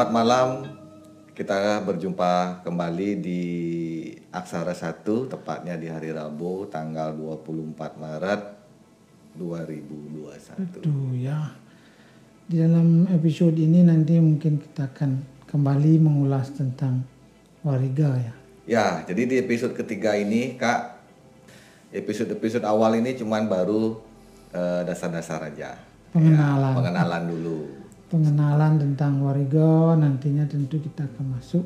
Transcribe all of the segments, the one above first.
Selamat malam. Kita berjumpa kembali di Aksara 1 tepatnya di hari Rabu tanggal 24 Maret 2021. Aduh ya. Di dalam episode ini nanti mungkin kita akan kembali mengulas tentang wariga ya. Ya, jadi di episode ketiga ini Kak episode-episode awal ini cuman baru eh, dasar-dasar aja. Pengenalan. Ya, pengenalan dulu. Pengenalan tentang wariga nantinya tentu kita akan masuk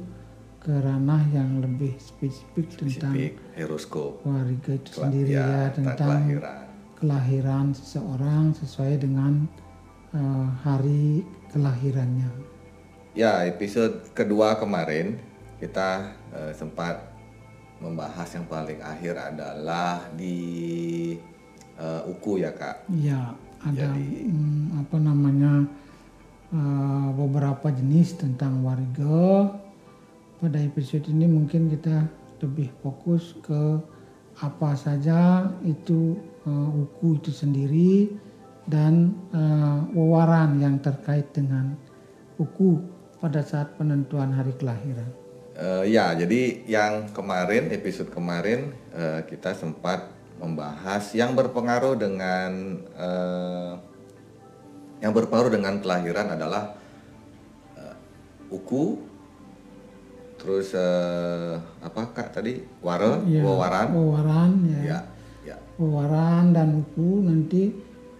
ke ranah yang lebih spesifik tentang Spesifik horoskop. wariga itu Kela- sendiri ya, ya, tentang tentang kelahiran. kelahiran seseorang sesuai dengan eh, hari kelahirannya. Ya, episode kedua kemarin kita eh, sempat membahas yang paling akhir adalah di eh, uku ya kak. Ya, ada Jadi- mm, apa namanya uh, beberapa jenis tentang warga. Pada episode ini mungkin kita lebih fokus ke apa saja itu uh, uku itu sendiri dan uh, wewaran yang terkait dengan uku pada saat penentuan hari kelahiran. Eh, ya, jadi yang kemarin episode kemarin eh, kita sempat membahas yang berpengaruh dengan eh, yang berpengaruh dengan kelahiran adalah eh, uku, terus eh, apa kak tadi ware, Ya, wewaran, Wewaran ya. ya, ya. Wewaran dan uku nanti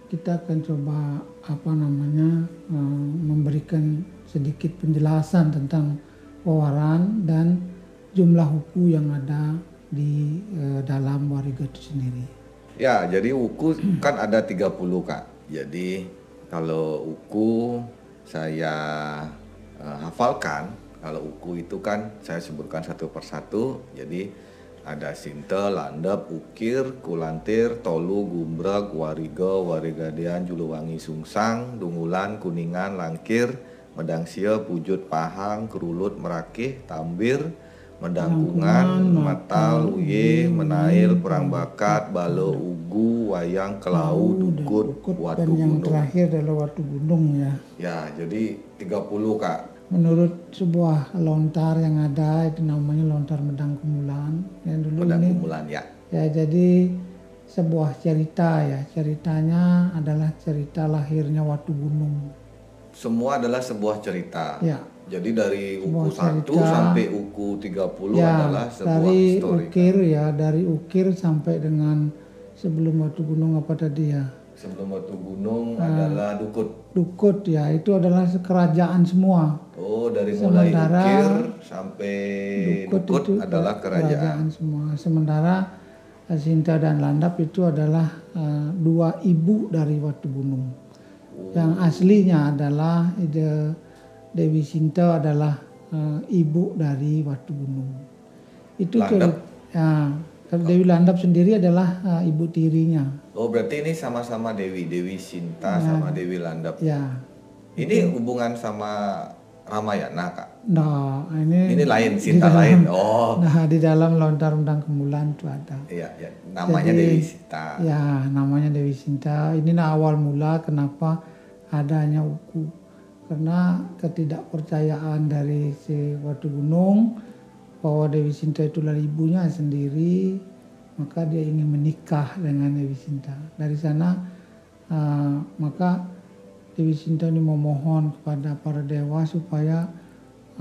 kita akan coba apa namanya eh, memberikan sedikit penjelasan tentang wewaran dan jumlah uku yang ada di eh, dalam wariga itu sendiri. Ya, jadi uku kan ada 30 Kak. Jadi kalau uku saya eh, hafalkan, kalau uku itu kan saya sebutkan satu persatu. Jadi ada sinte, landep, ukir, kulantir, tolu, gumbrag, wariga, warigadean, juluwangi, sungsang, dungulan, kuningan, langkir, medangsia, pujut, pahang, kerulut, merakih, tambir, mendangkungan, mata, luye, menail, perang bakat, balo, ugu, wayang, kelau, dukut, Ukut watu dan yang gunung. terakhir adalah watu gunung ya. Ya, jadi 30 Kak. Menurut sebuah lontar yang ada itu namanya lontar medang kumulan. Yang dulu Pedang ini kumulan ya. Ya jadi sebuah cerita ya ceritanya adalah cerita lahirnya Watu Gunung. Semua adalah sebuah cerita. Ya, Jadi dari uku Sebuah 1 cerita. sampai uku 30 ya adalah sebuah dari histori. ukir ya dari ukir sampai dengan sebelum Watu Gunung apa tadi ya Sebelum Watu Gunung Ah. adalah Dukut. Dukut ya itu adalah kerajaan semua. Oh, dari mulai Sementara Ukir sampai Dukut, Dukut, itu adalah kerajaan. semua. Sementara eh, Sinta dan Landap itu adalah eh, dua ibu dari Watu Gunung. Yang aslinya adalah ide Dewi Sinta adalah eh, ibu dari Watu Gunung. Itu Landap? ya. Kalau Dewi Landap sendiri adalah eh, ibu tirinya. Oh, berarti ini sama-sama Dewi, Dewi Sinta sama Dewi Landap. Ya. Ini hubungan sama Ramayana, Kak. Nah, ini Ini lain, Sinta dalam- lain. Oh, Nah, di dalam lontar undang kemulan itu ada. iya, iya. Namanya Jadi, Dewi Sinta. Ya, namanya Dewi Sinta. Inilah awal mula kenapa adanya uku. Karena ketidakpercayaan dari si Watu Gunung bahwa Dewi Sinta itulah ibunya sendiri, maka dia ingin menikah dengan Dewi Sinta. Dari sana, ah, maka Dewi Sinta ini memohon kepada para dewa supaya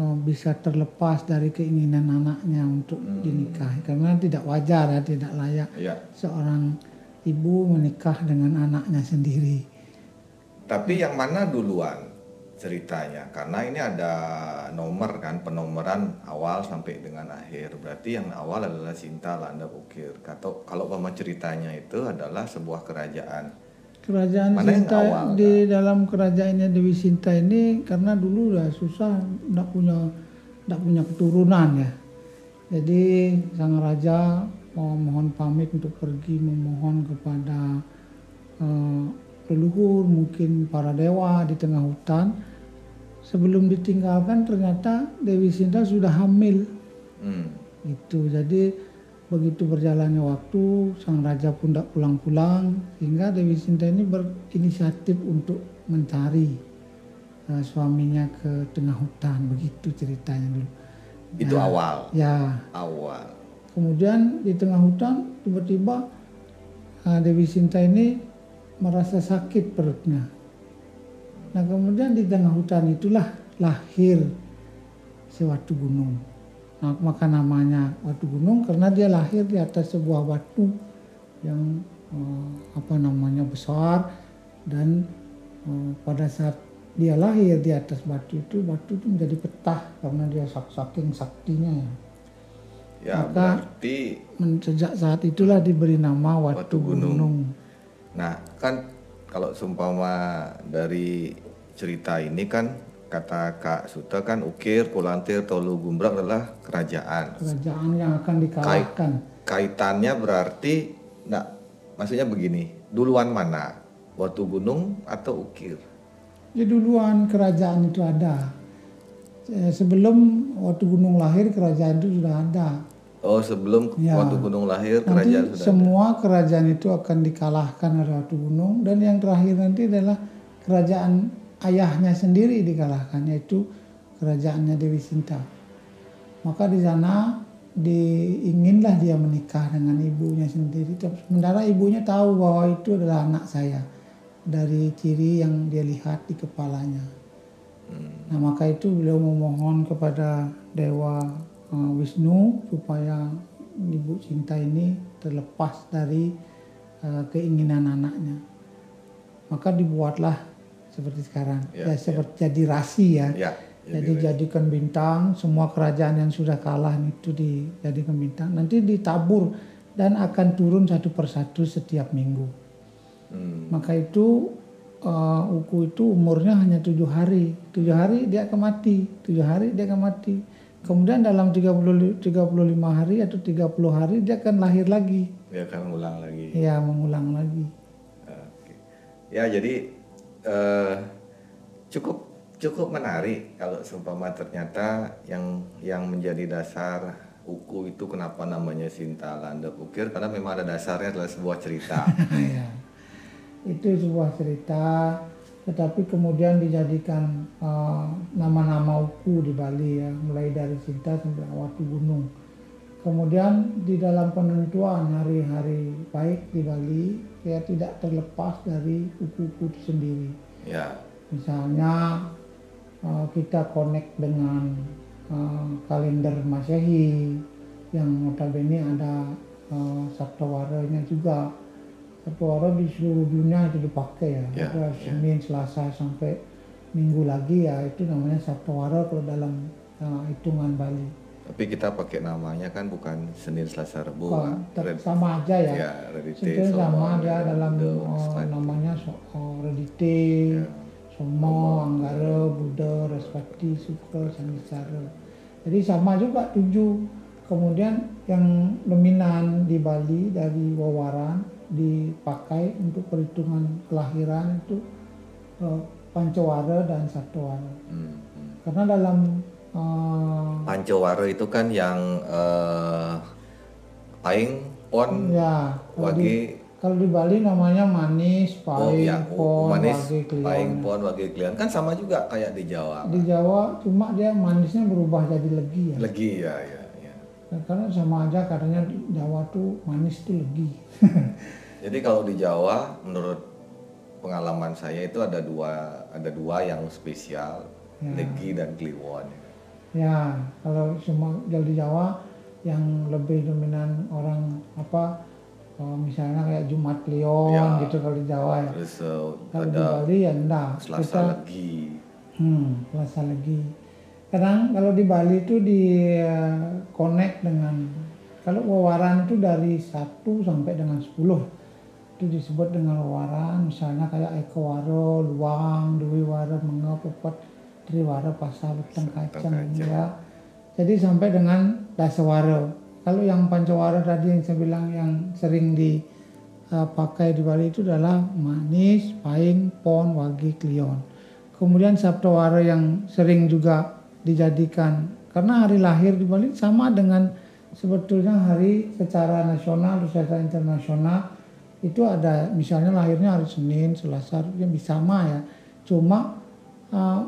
ah, bisa terlepas dari keinginan anaknya untuk dinikahi. Karena tidak wajar ya, tidak layak Iya. seorang ibu menikah dengan anaknya sendiri. Tapi yang mana duluan ceritanya? Karena ini ada nomor kan, penomoran awal sampai dengan akhir. Berarti yang awal adalah Sinta Landa Ukir. Atau kalau pama ceritanya itu adalah sebuah kerajaan. Kerajaan Mana yang Sinta awal, di dalam kerajaannya Dewi Sinta ini karena dulu udah susah, tidak punya tidak punya keturunan ya. Jadi sang raja mau mohon pamit untuk pergi memohon kepada eh, leluhur mungkin para dewa di tengah hutan. Sebelum ditinggalkan ternyata Dewi Sinta sudah hamil. Hmm. Itu jadi begitu berjalannya waktu sang raja pun tidak pulang-pulang sehingga Dewi Sinta ini berinisiatif untuk mencari uh, suaminya ke tengah hutan begitu ceritanya dulu. Itu Ya. awal. Ya, Awal. kemudian di tengah hutan tiba-tiba uh, Dewi Sinta ini merasa sakit perutnya. Nah kemudian di tengah hutan itulah lahir si Watu Gunung. Nah, maka namanya Watu Gunung karena dia lahir di atas sebuah batu yang eh, apa namanya besar dan eh, pada saat dia lahir di atas batu itu batu itu menjadi petah karena dia sak- saking saktinya ya. Ya Maka- berarti Sejak saat itulah diberi nama Watu, Watu Gunung. Gunung. Nah, kan kalau seumpama dari cerita ini kan kata Kak Suta kan Ukir, Kulantir, Tolu Gumbrak adalah kerajaan. Kerajaan yang akan dikalahkan. Kaitannya berarti nah maksudnya begini, duluan mana? Watu Gunung atau Ukir? Ya duluan kerajaan itu ada. Eh, Sebelum Watu Gunung lahir kerajaan itu sudah ada. Oh, sebelum Ya. Watu Gunung lahir Nanti kerajaan sudah semua kerajaan itu akan dikalahkan oleh Watu Gunung dan yang terakhir nanti adalah kerajaan ayahnya sendiri dikalahkan yaitu kerajaannya Dewi Sinta. Maka di sana diinginlah dia menikah dengan ibunya sendiri. Sementara ibunya tahu bahwa itu adalah anak saya dari ciri yang dia lihat di kepalanya. Nah maka itu beliau memohon kepada Dewa eh, Wisnu supaya Ibu Cinta ini terlepas dari eh, keinginan anaknya. Maka dibuatlah seperti sekarang. Ya, Ya, seperti jadi rasi ya. Ya, Jadi jadikan bintang, semua kerajaan yang sudah kalah itu dijadikan bintang. Nanti ditabur dan akan turun satu persatu setiap minggu. Hmm, Maka itu uh, Uku itu umurnya hanya tujuh hari. Tujuh hari dia akan mati. Tujuh hari dia akan mati. Kemudian dalam 30, 35 hari atau 30 hari dia akan lahir lagi. dia akan ulang lagi. Ya mengulang lagi. Oke. Ya jadi eh, cukup cukup menarik kalau seumpama ternyata yang yang menjadi dasar uku itu kenapa namanya Sinta Landep Ukir karena memang ada dasarnya adalah sebuah cerita. ya. Itu sebuah cerita tetapi kemudian dijadikan uh, nama-nama uku di Bali ya mulai dari Sinta sampai Watu Gunung kemudian di dalam penentuan hari-hari baik di Bali ya tidak terlepas dari uku-uku itu sendiri. Ya, misalnya uh, kita connect dengan uh, kalender Masehi yang notabene ada uh, Sabtawaranya juga. Sabtawara di seluruh dunia itu dipakai ya, Ya, ada Senin, Selasa sampai Minggu lagi ya. Itu namanya Sabtawara kalau dalam uh, hitungan Bali. Tapi kita pakai namanya kan bukan Senin Selasa Rabu. Red- sama aja ya. ya, Redite, sama dia dalam uh, namanya so, uh, Redite, Ya. Somo, Anggara, Buddha, Respati, Sukra, Sangisara. Jadi sama juga tujuh. Kemudian yang dominan di Bali dari Wawaran dipakai untuk perhitungan kelahiran itu uh, Pancawara dan Sabtawara. Hmm, hmm. Karena dalam uh, Pancawara itu kan yang eh, paling pon ya wage kalau di Bali namanya manis, oh pahing, ya pon, manis wage, klion. paling pon wage klian kan sama juga kayak di Jawa Di Jawa cuma dia manisnya berubah jadi legi ya. legi ya ya ya Karena sama aja katanya Jawa tuh manis tuh legi. jadi kalau di Jawa menurut pengalaman saya itu ada dua ada dua yang spesial Ya. legi dan kliwon ya, kalau semua kalau di Jawa yang lebih dominan orang apa eh, misalnya kayak Jumat Kliwon Ya. gitu kalau di Jawa ya. Kalau di Bali ya enggak. Selasa Kita legi Hmm, Selasa lagi. Kadang kalau di Bali itu di eh, connect dengan kalau wawaran itu dari 1 sampai dengan 10 itu disebut dengan wawaran misalnya kayak Eko Waro, Luang, Dwi Waro, Menga, Pepet, Triwara, Kacang Kacang. ya. Jadi sampai dengan Dasawara. Kalau yang Pancawara tadi yang saya bilang yang sering dipakai di Bali itu adalah manis, pahing, pon, wagi, klion. Kemudian Sabtawara yang sering juga dijadikan karena hari lahir di Bali sama dengan sebetulnya hari secara nasional, secara internasional itu ada misalnya lahirnya hari Senin, Selasa, yang bisa sama ya. Cuma uh,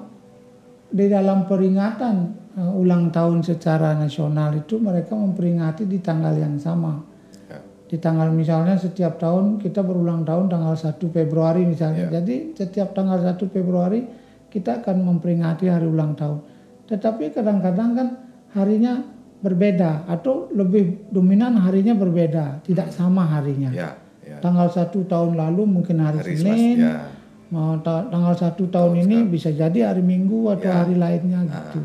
di dalam peringatan uh, ulang tahun secara nasional itu mereka memperingati di tanggal yang sama. Ya. Di tanggal misalnya setiap tahun kita berulang tahun tanggal 1 Februari misalnya. Ya. Jadi setiap tanggal 1 Februari kita akan memperingati hari ulang tahun. Tetapi kadang-kadang kan harinya berbeda atau lebih dominan harinya berbeda, tidak sama harinya. Ya, ya. Tanggal 1 tahun lalu mungkin hari, Hari Senin, ya. Mau ta- tanggal satu tahun ini bisa jadi hari Minggu atau Ya. hari lainnya gitu.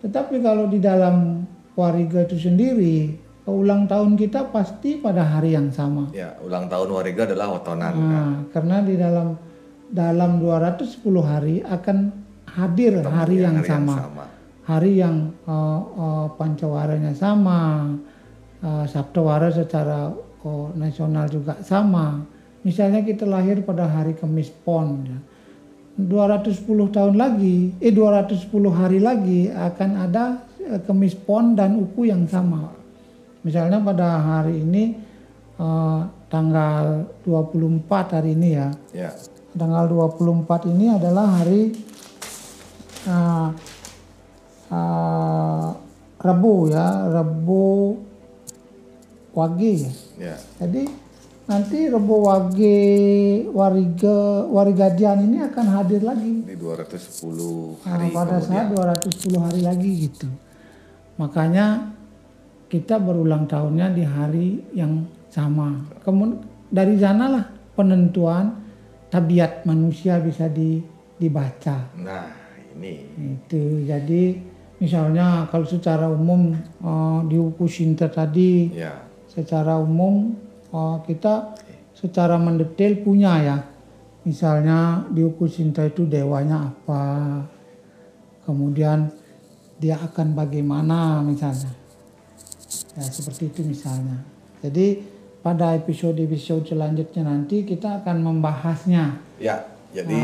Tetapi kalau di dalam Wariga itu sendiri, ulang tahun kita pasti pada hari yang sama. Ya, ulang tahun Wariga adalah Otonan. kan? Nah, karena di dalam dalam 210 hari akan hadir hari yang Hari sama. sama. Hari yang uh, uh, pancawaranya sama, uh, Sabtawara secara uh, nasional juga sama. Misalnya kita lahir pada hari Kamis Pon, ya. 210 tahun lagi, eh 210 hari lagi akan ada eh, Kemis Pon dan Uku yang sama. Misalnya pada hari ini eh, tanggal 24 hari ini ya. Ya, Tanggal 24 ini adalah hari eh, eh, Rabu ya, Rabu Wage ya. ya. Jadi nanti Rebo Wage Wariga Warigadian ini akan hadir lagi Di 210 Nah, hari pada kemudian. saat 210 hari lagi gitu. Makanya kita berulang tahunnya di hari yang sama. Kemudian dari sanalah penentuan tabiat manusia bisa di, dibaca. Nah, ini Itu jadi misalnya kalau secara umum eh, di Uku Sinta tadi ya. secara umum uh, kita secara mendetail punya ya. Misalnya di Uku Sinta itu dewanya apa, kemudian dia akan bagaimana misalnya. Ya seperti itu misalnya. Jadi pada episode-episode selanjutnya nanti kita akan membahasnya. Ya, jadi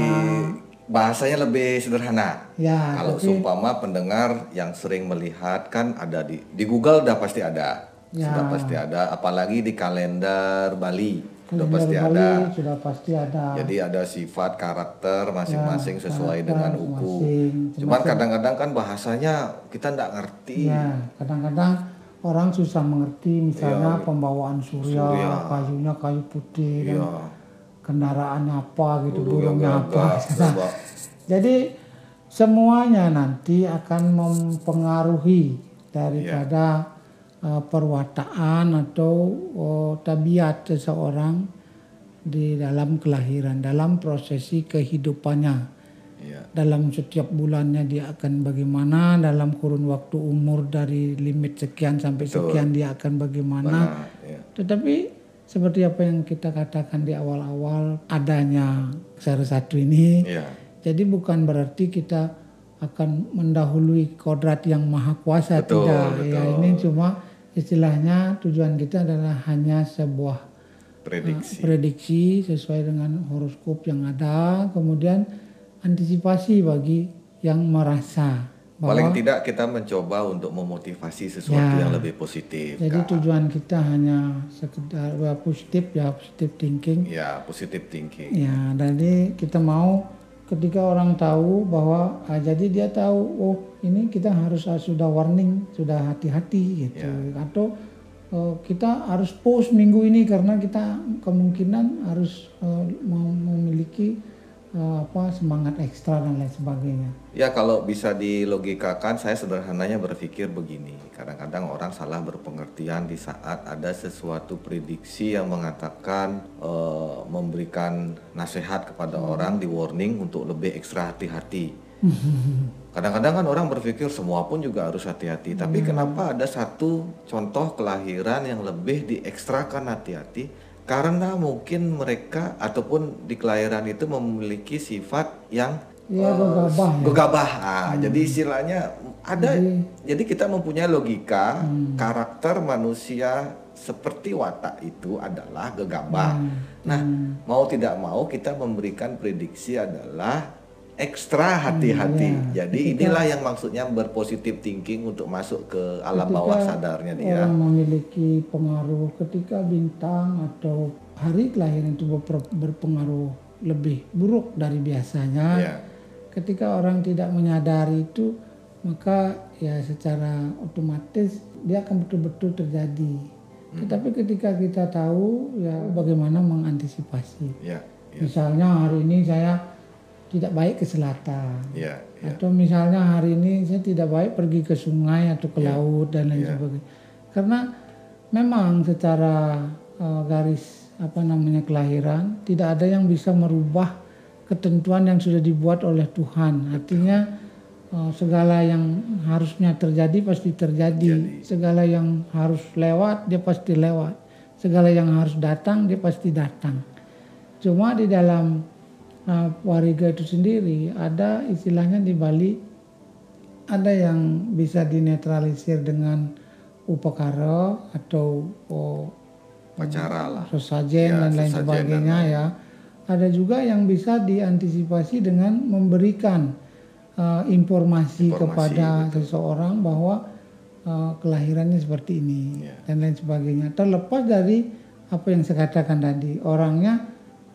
bahasanya lebih sederhana. Ya, Kalau tapi- seumpama pendengar yang sering melihat kan ada di di Google udah pasti ada. Ya. Sudah pasti ada, apalagi di kalender Bali sudah Kalender pasti Bali ada. Sudah pasti ada. Jadi ada sifat karakter masing-masing Ya, sesuai karakter dengan uku. Cuman kadang-kadang kan bahasanya kita nggak ngerti. Ya, kadang-kadang orang susah mengerti misalnya pembawaan surya, Iya. Surya. kayunya kayu putih dan Iya. kendaraannya apa gitu, Burung burungnya apa. Jadi semuanya nanti akan mempengaruhi daripada uh, perwataan atau uh, tabiat seseorang di dalam kelahiran, dalam prosesi kehidupannya Iya. dalam setiap bulannya dia akan bagaimana dalam kurun waktu umur dari limit sekian sampai sekian dia akan bagaimana ya. tetapi seperti apa yang kita katakan di awal-awal adanya salah satu ini Iya. jadi bukan berarti kita akan mendahului kodrat yang maha kuasa Betul, tidak ya betul. ini cuma istilahnya tujuan kita adalah hanya sebuah Prediksi. prediksi sesuai dengan horoskop yang ada, kemudian antisipasi bagi yang merasa Paling bahwa tidak kita mencoba untuk memotivasi sesuatu Ya. yang lebih positif. jadi Kak. tujuan kita hanya sekedar ya, positif ya positif thinking Ya, positive thinking. ya jadi kita mau ketika orang tahu bahwa ah, jadi dia tahu oh ini kita harus ah, sudah warning sudah hati-hati gitu. Atau eh, kita harus post minggu ini karena kita kemungkinan harus mem- memiliki apa semangat ekstra dan lain sebagainya Ya kalau bisa dilogikakan saya sederhananya berpikir begini. Kadang-kadang orang salah berpengertian di saat ada sesuatu prediksi yang mengatakan eh, memberikan nasihat kepada orang di warning untuk lebih ekstra hati-hati. Kadang-kadang kan orang berpikir semua pun juga harus hati-hati. Tapi kenapa ada satu contoh kelahiran yang lebih diekstrakan hati-hati? Karena mungkin mereka ataupun di kelahiran itu memiliki sifat yang ya gegabah ya gegabah. Ah, Jadi istilahnya ada. Jadi, kita mempunyai logika karakter manusia seperti watak itu adalah gegabah. Nah, mau tidak mau kita memberikan prediksi adalah ekstra hati-hati. Jadi inilah yang maksudnya berpositif thinking untuk masuk ke alam bawah sadarnya dia. orang memiliki pengaruh ketika bintang atau hari kelahiran itu berpengaruh lebih buruk dari biasanya Ya. ketika orang tidak menyadari itu maka ya secara otomatis dia akan betul-betul terjadi. Tetapi ketika kita tahu ya bagaimana mengantisipasi. Ya, ya, Misalnya hari ini saya tidak baik ke selatan. ya, ya. Atau misalnya hari ini saya tidak baik pergi ke sungai atau ke Ya. laut dan lain Ya. sebagainya. Karena memang secara eh, garis apa namanya kelahiran tidak ada yang bisa merubah ketentuan yang sudah dibuat oleh Tuhan. Artinya eh, segala yang harusnya terjadi pasti terjadi. Segala yang harus lewat dia pasti lewat. Segala yang harus datang dia pasti datang. Cuma di dalam uh, wariga itu sendiri ada istilahnya di Bali ada yang bisa dinetralisir dengan upakara atau oh, Pacara lah. sesajen Ya, dan lain sebagainya dan ya. Ada juga yang bisa diantisipasi dengan memberikan uh, informasi, Informasi, kepada seseorang bahwa uh, kelahirannya seperti ini Ya. dan lain sebagainya. Terlepas dari apa yang saya katakan tadi, orangnya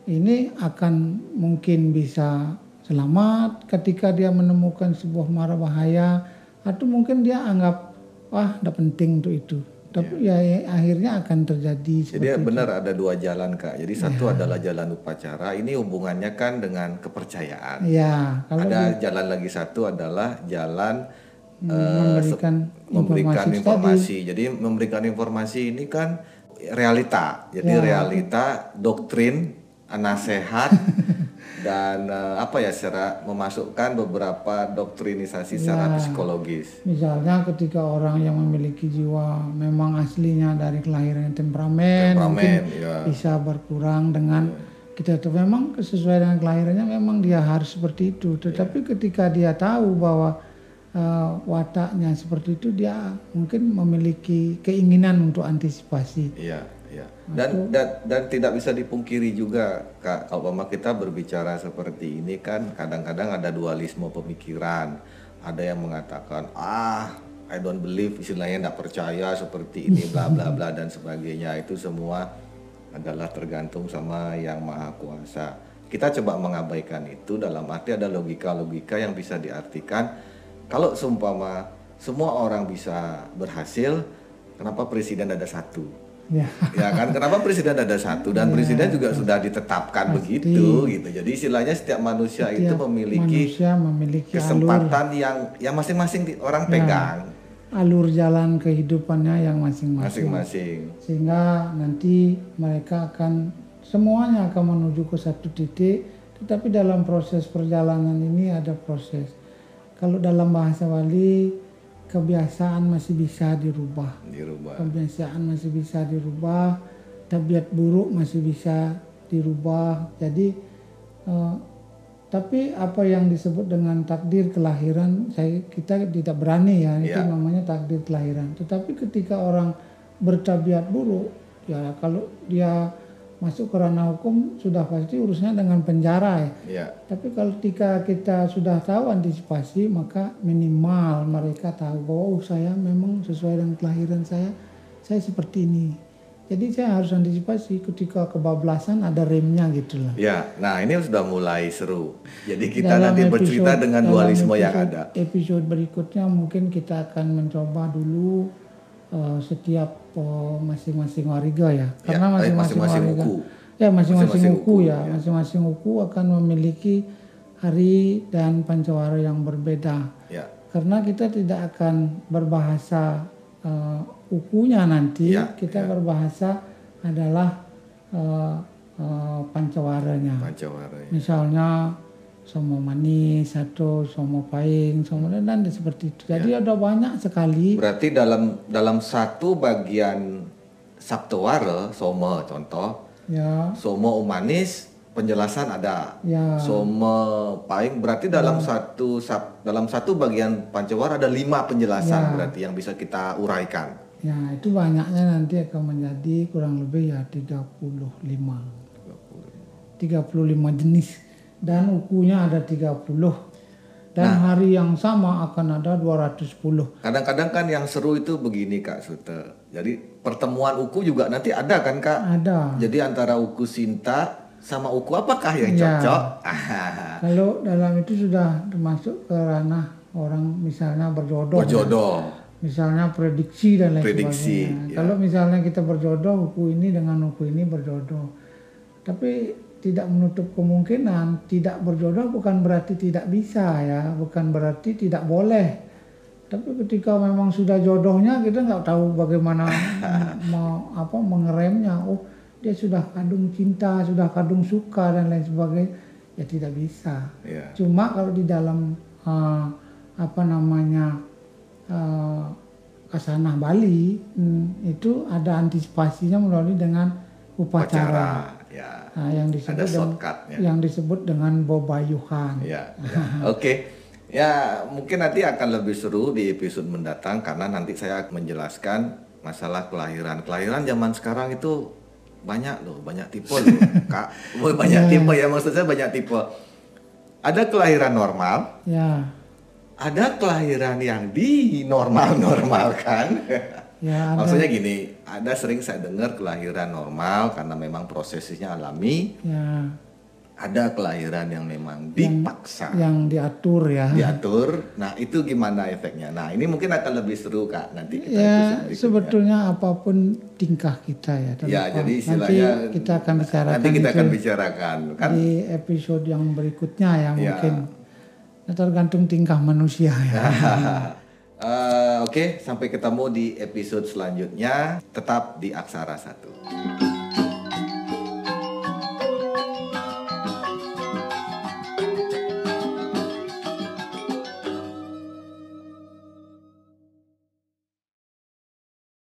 ini akan mungkin bisa selamat ketika dia menemukan sebuah mara bahaya atau mungkin dia anggap wah tidak penting untuk itu. Tapi ya, ya, akhirnya akan terjadi Jadi benar ada dua jalan kak. Jadi satu adalah jalan upacara. Ini hubungannya kan dengan kepercayaan. ya kalau Ada jalan lagi satu adalah jalan eh, memberikan se- memberikan informasi informasi. Jadi memberikan informasi ini kan realita. Jadi Ya. realita, doktrin, nasihat dan eh, apa ya secara memasukkan beberapa doktrinisasi secara Ya. psikologis. Misalnya ketika orang yang memiliki jiwa memang aslinya dari kelahiran temperamen, mungkin Temperamen, ya. bisa berkurang dengan kita tuh memang sesuai dengan kelahirannya memang dia harus seperti itu. Tetapi ketika dia tahu bahwa eh, wataknya seperti itu dia mungkin memiliki keinginan untuk antisipasi. Iya, iya. Dan, dan dan tidak bisa dipungkiri juga Kak, kalau kita berbicara seperti ini kan kadang-kadang ada dualisme pemikiran. Ada yang mengatakan, "Ah, I don't believe istilahnya tidak percaya seperti ini bla bla bla dan sebagainya." Itu semua adalah tergantung sama yang Maha Kuasa. Kita coba mengabaikan itu dalam arti ada logika-logika yang bisa diartikan kalau seumpama semua orang bisa berhasil, kenapa presiden ada satu? Ya, ya kan kenapa presiden ada satu dan presiden juga sudah ditetapkan begitu gitu. Jadi istilahnya setiap manusia itu setiap memiliki manusia memiliki alur kesempatan yang yang masing-masing orang pegang. Alur jalan kehidupannya yang masing-masing. masing-masing. Sehingga nanti mereka akan semuanya akan menuju ke satu titik. Tetapi dalam proses perjalanan ini ada proses. Kalau dalam bahasa Bali kebiasaan masih bisa dirubah. Dirubah. Kebiasaan masih bisa dirubah. Tabiat buruk masih bisa dirubah. Jadi eh, tapi apa yang disebut dengan takdir kelahiran saya kita tidak berani ya. Itu Ya. namanya takdir kelahiran. Tetapi ketika orang bertabiat buruk ya kalau dia masuk ke ranah hukum sudah pasti urusnya dengan penjara ya. Ya tapi kalau ketika kita sudah tahu antisipasi maka minimal mereka tahu bahwa oh, saya memang sesuai dengan kelahiran saya saya seperti ini. Jadi saya harus antisipasi ketika kebablasan ada remnya gitu lah. Ya nah ini sudah mulai seru. Jadi kita Dalam nanti bercerita episode- dengan dalam dualisme yang ada. Episode berikutnya mungkin kita akan mencoba dulu eh, setiap eh, masing-masing warga ya. Karena eh, masing-masing masing-masing warga uku. ya masing-masing uku uku, ya, masing-masing uku akan memiliki hari dan pancawara yang berbeda. ya Karena kita tidak akan berbahasa eh, ukunya nanti, Ya, kita berbahasa adalah eh, eh, pancawaranya. pancawara ya. Misalnya somo manis atau somo paing, somo dan dan seperti itu. Jadi Ya. ada banyak sekali. berarti dalam dalam satu bagian sabtowara soma contoh Ya, Somo umanis penjelasan ada. ya, Somo paing berarti dalam satu sab- dalam satu bagian pancawara ada lima penjelasan Ya. berarti yang bisa kita uraikan. ya itu banyaknya nanti akan menjadi kurang lebih ya 35. 35 jenis dan ukunya ada 30. Dan Nah. hari yang sama akan ada 210. Kadang-kadang kan yang seru itu begini Kak Sute. Jadi pertemuan uku juga nanti ada kan Kak? Ada. Jadi antara uku Sinta sama uku apakah yang Ya. cocok? Kalau dalam itu sudah termasuk ke ranah orang misalnya berjodoh. Berjodoh. Misalnya prediksi dan lain Prediksi, sebagainya. ya. Kalau misalnya kita berjodoh, buku ini dengan buku ini berjodoh. Tapi tidak menutup kemungkinan tidak berjodoh bukan berarti tidak bisa ya, bukan berarti tidak boleh. Tapi ketika memang sudah jodohnya kita nggak tahu bagaimana mau apa mengeremnya. Oh dia sudah kadung cinta, sudah kadung suka dan lain sebagainya, ya tidak bisa. Ya. Cuma kalau di dalam eh, apa namanya eh, kasanah Bali hmm, itu ada antisipasinya melalui dengan upacara, Pacara. Ya. Nah, yang disebut Ada shortcutnya. yang disebut dengan bobayuhan. Ya, ya. oke. Ya, mungkin nanti akan lebih seru di episode mendatang karena nanti saya akan menjelaskan masalah kelahiran. Kelahiran zaman sekarang itu banyak loh, banyak tipe loh, Kak. Banyak tipe ya, maksud saya banyak tipe. Ada kelahiran normal, Ya, ada kelahiran yang di normal-normalkan. ya ada. Maksudnya gini, ada sering saya dengar kelahiran normal karena memang prosesnya alami, Ya, ada kelahiran yang memang dipaksa. yang diatur ya. diatur. Nah, itu gimana efeknya? Nah, ini mungkin akan lebih seru Kak nanti kita Ya, berikutnya. sebetulnya apa pun tingkah kita ya. Ya, jadi nanti istilahnya kita akan bicarakan nanti kita akan bicarakan kan. di episode yang berikutnya ya Ya. mungkin. Nah, tergantung tingkah manusia ya. Eh, Oke, sampai ketemu di episode selanjutnya. Tetap di Aksara 1.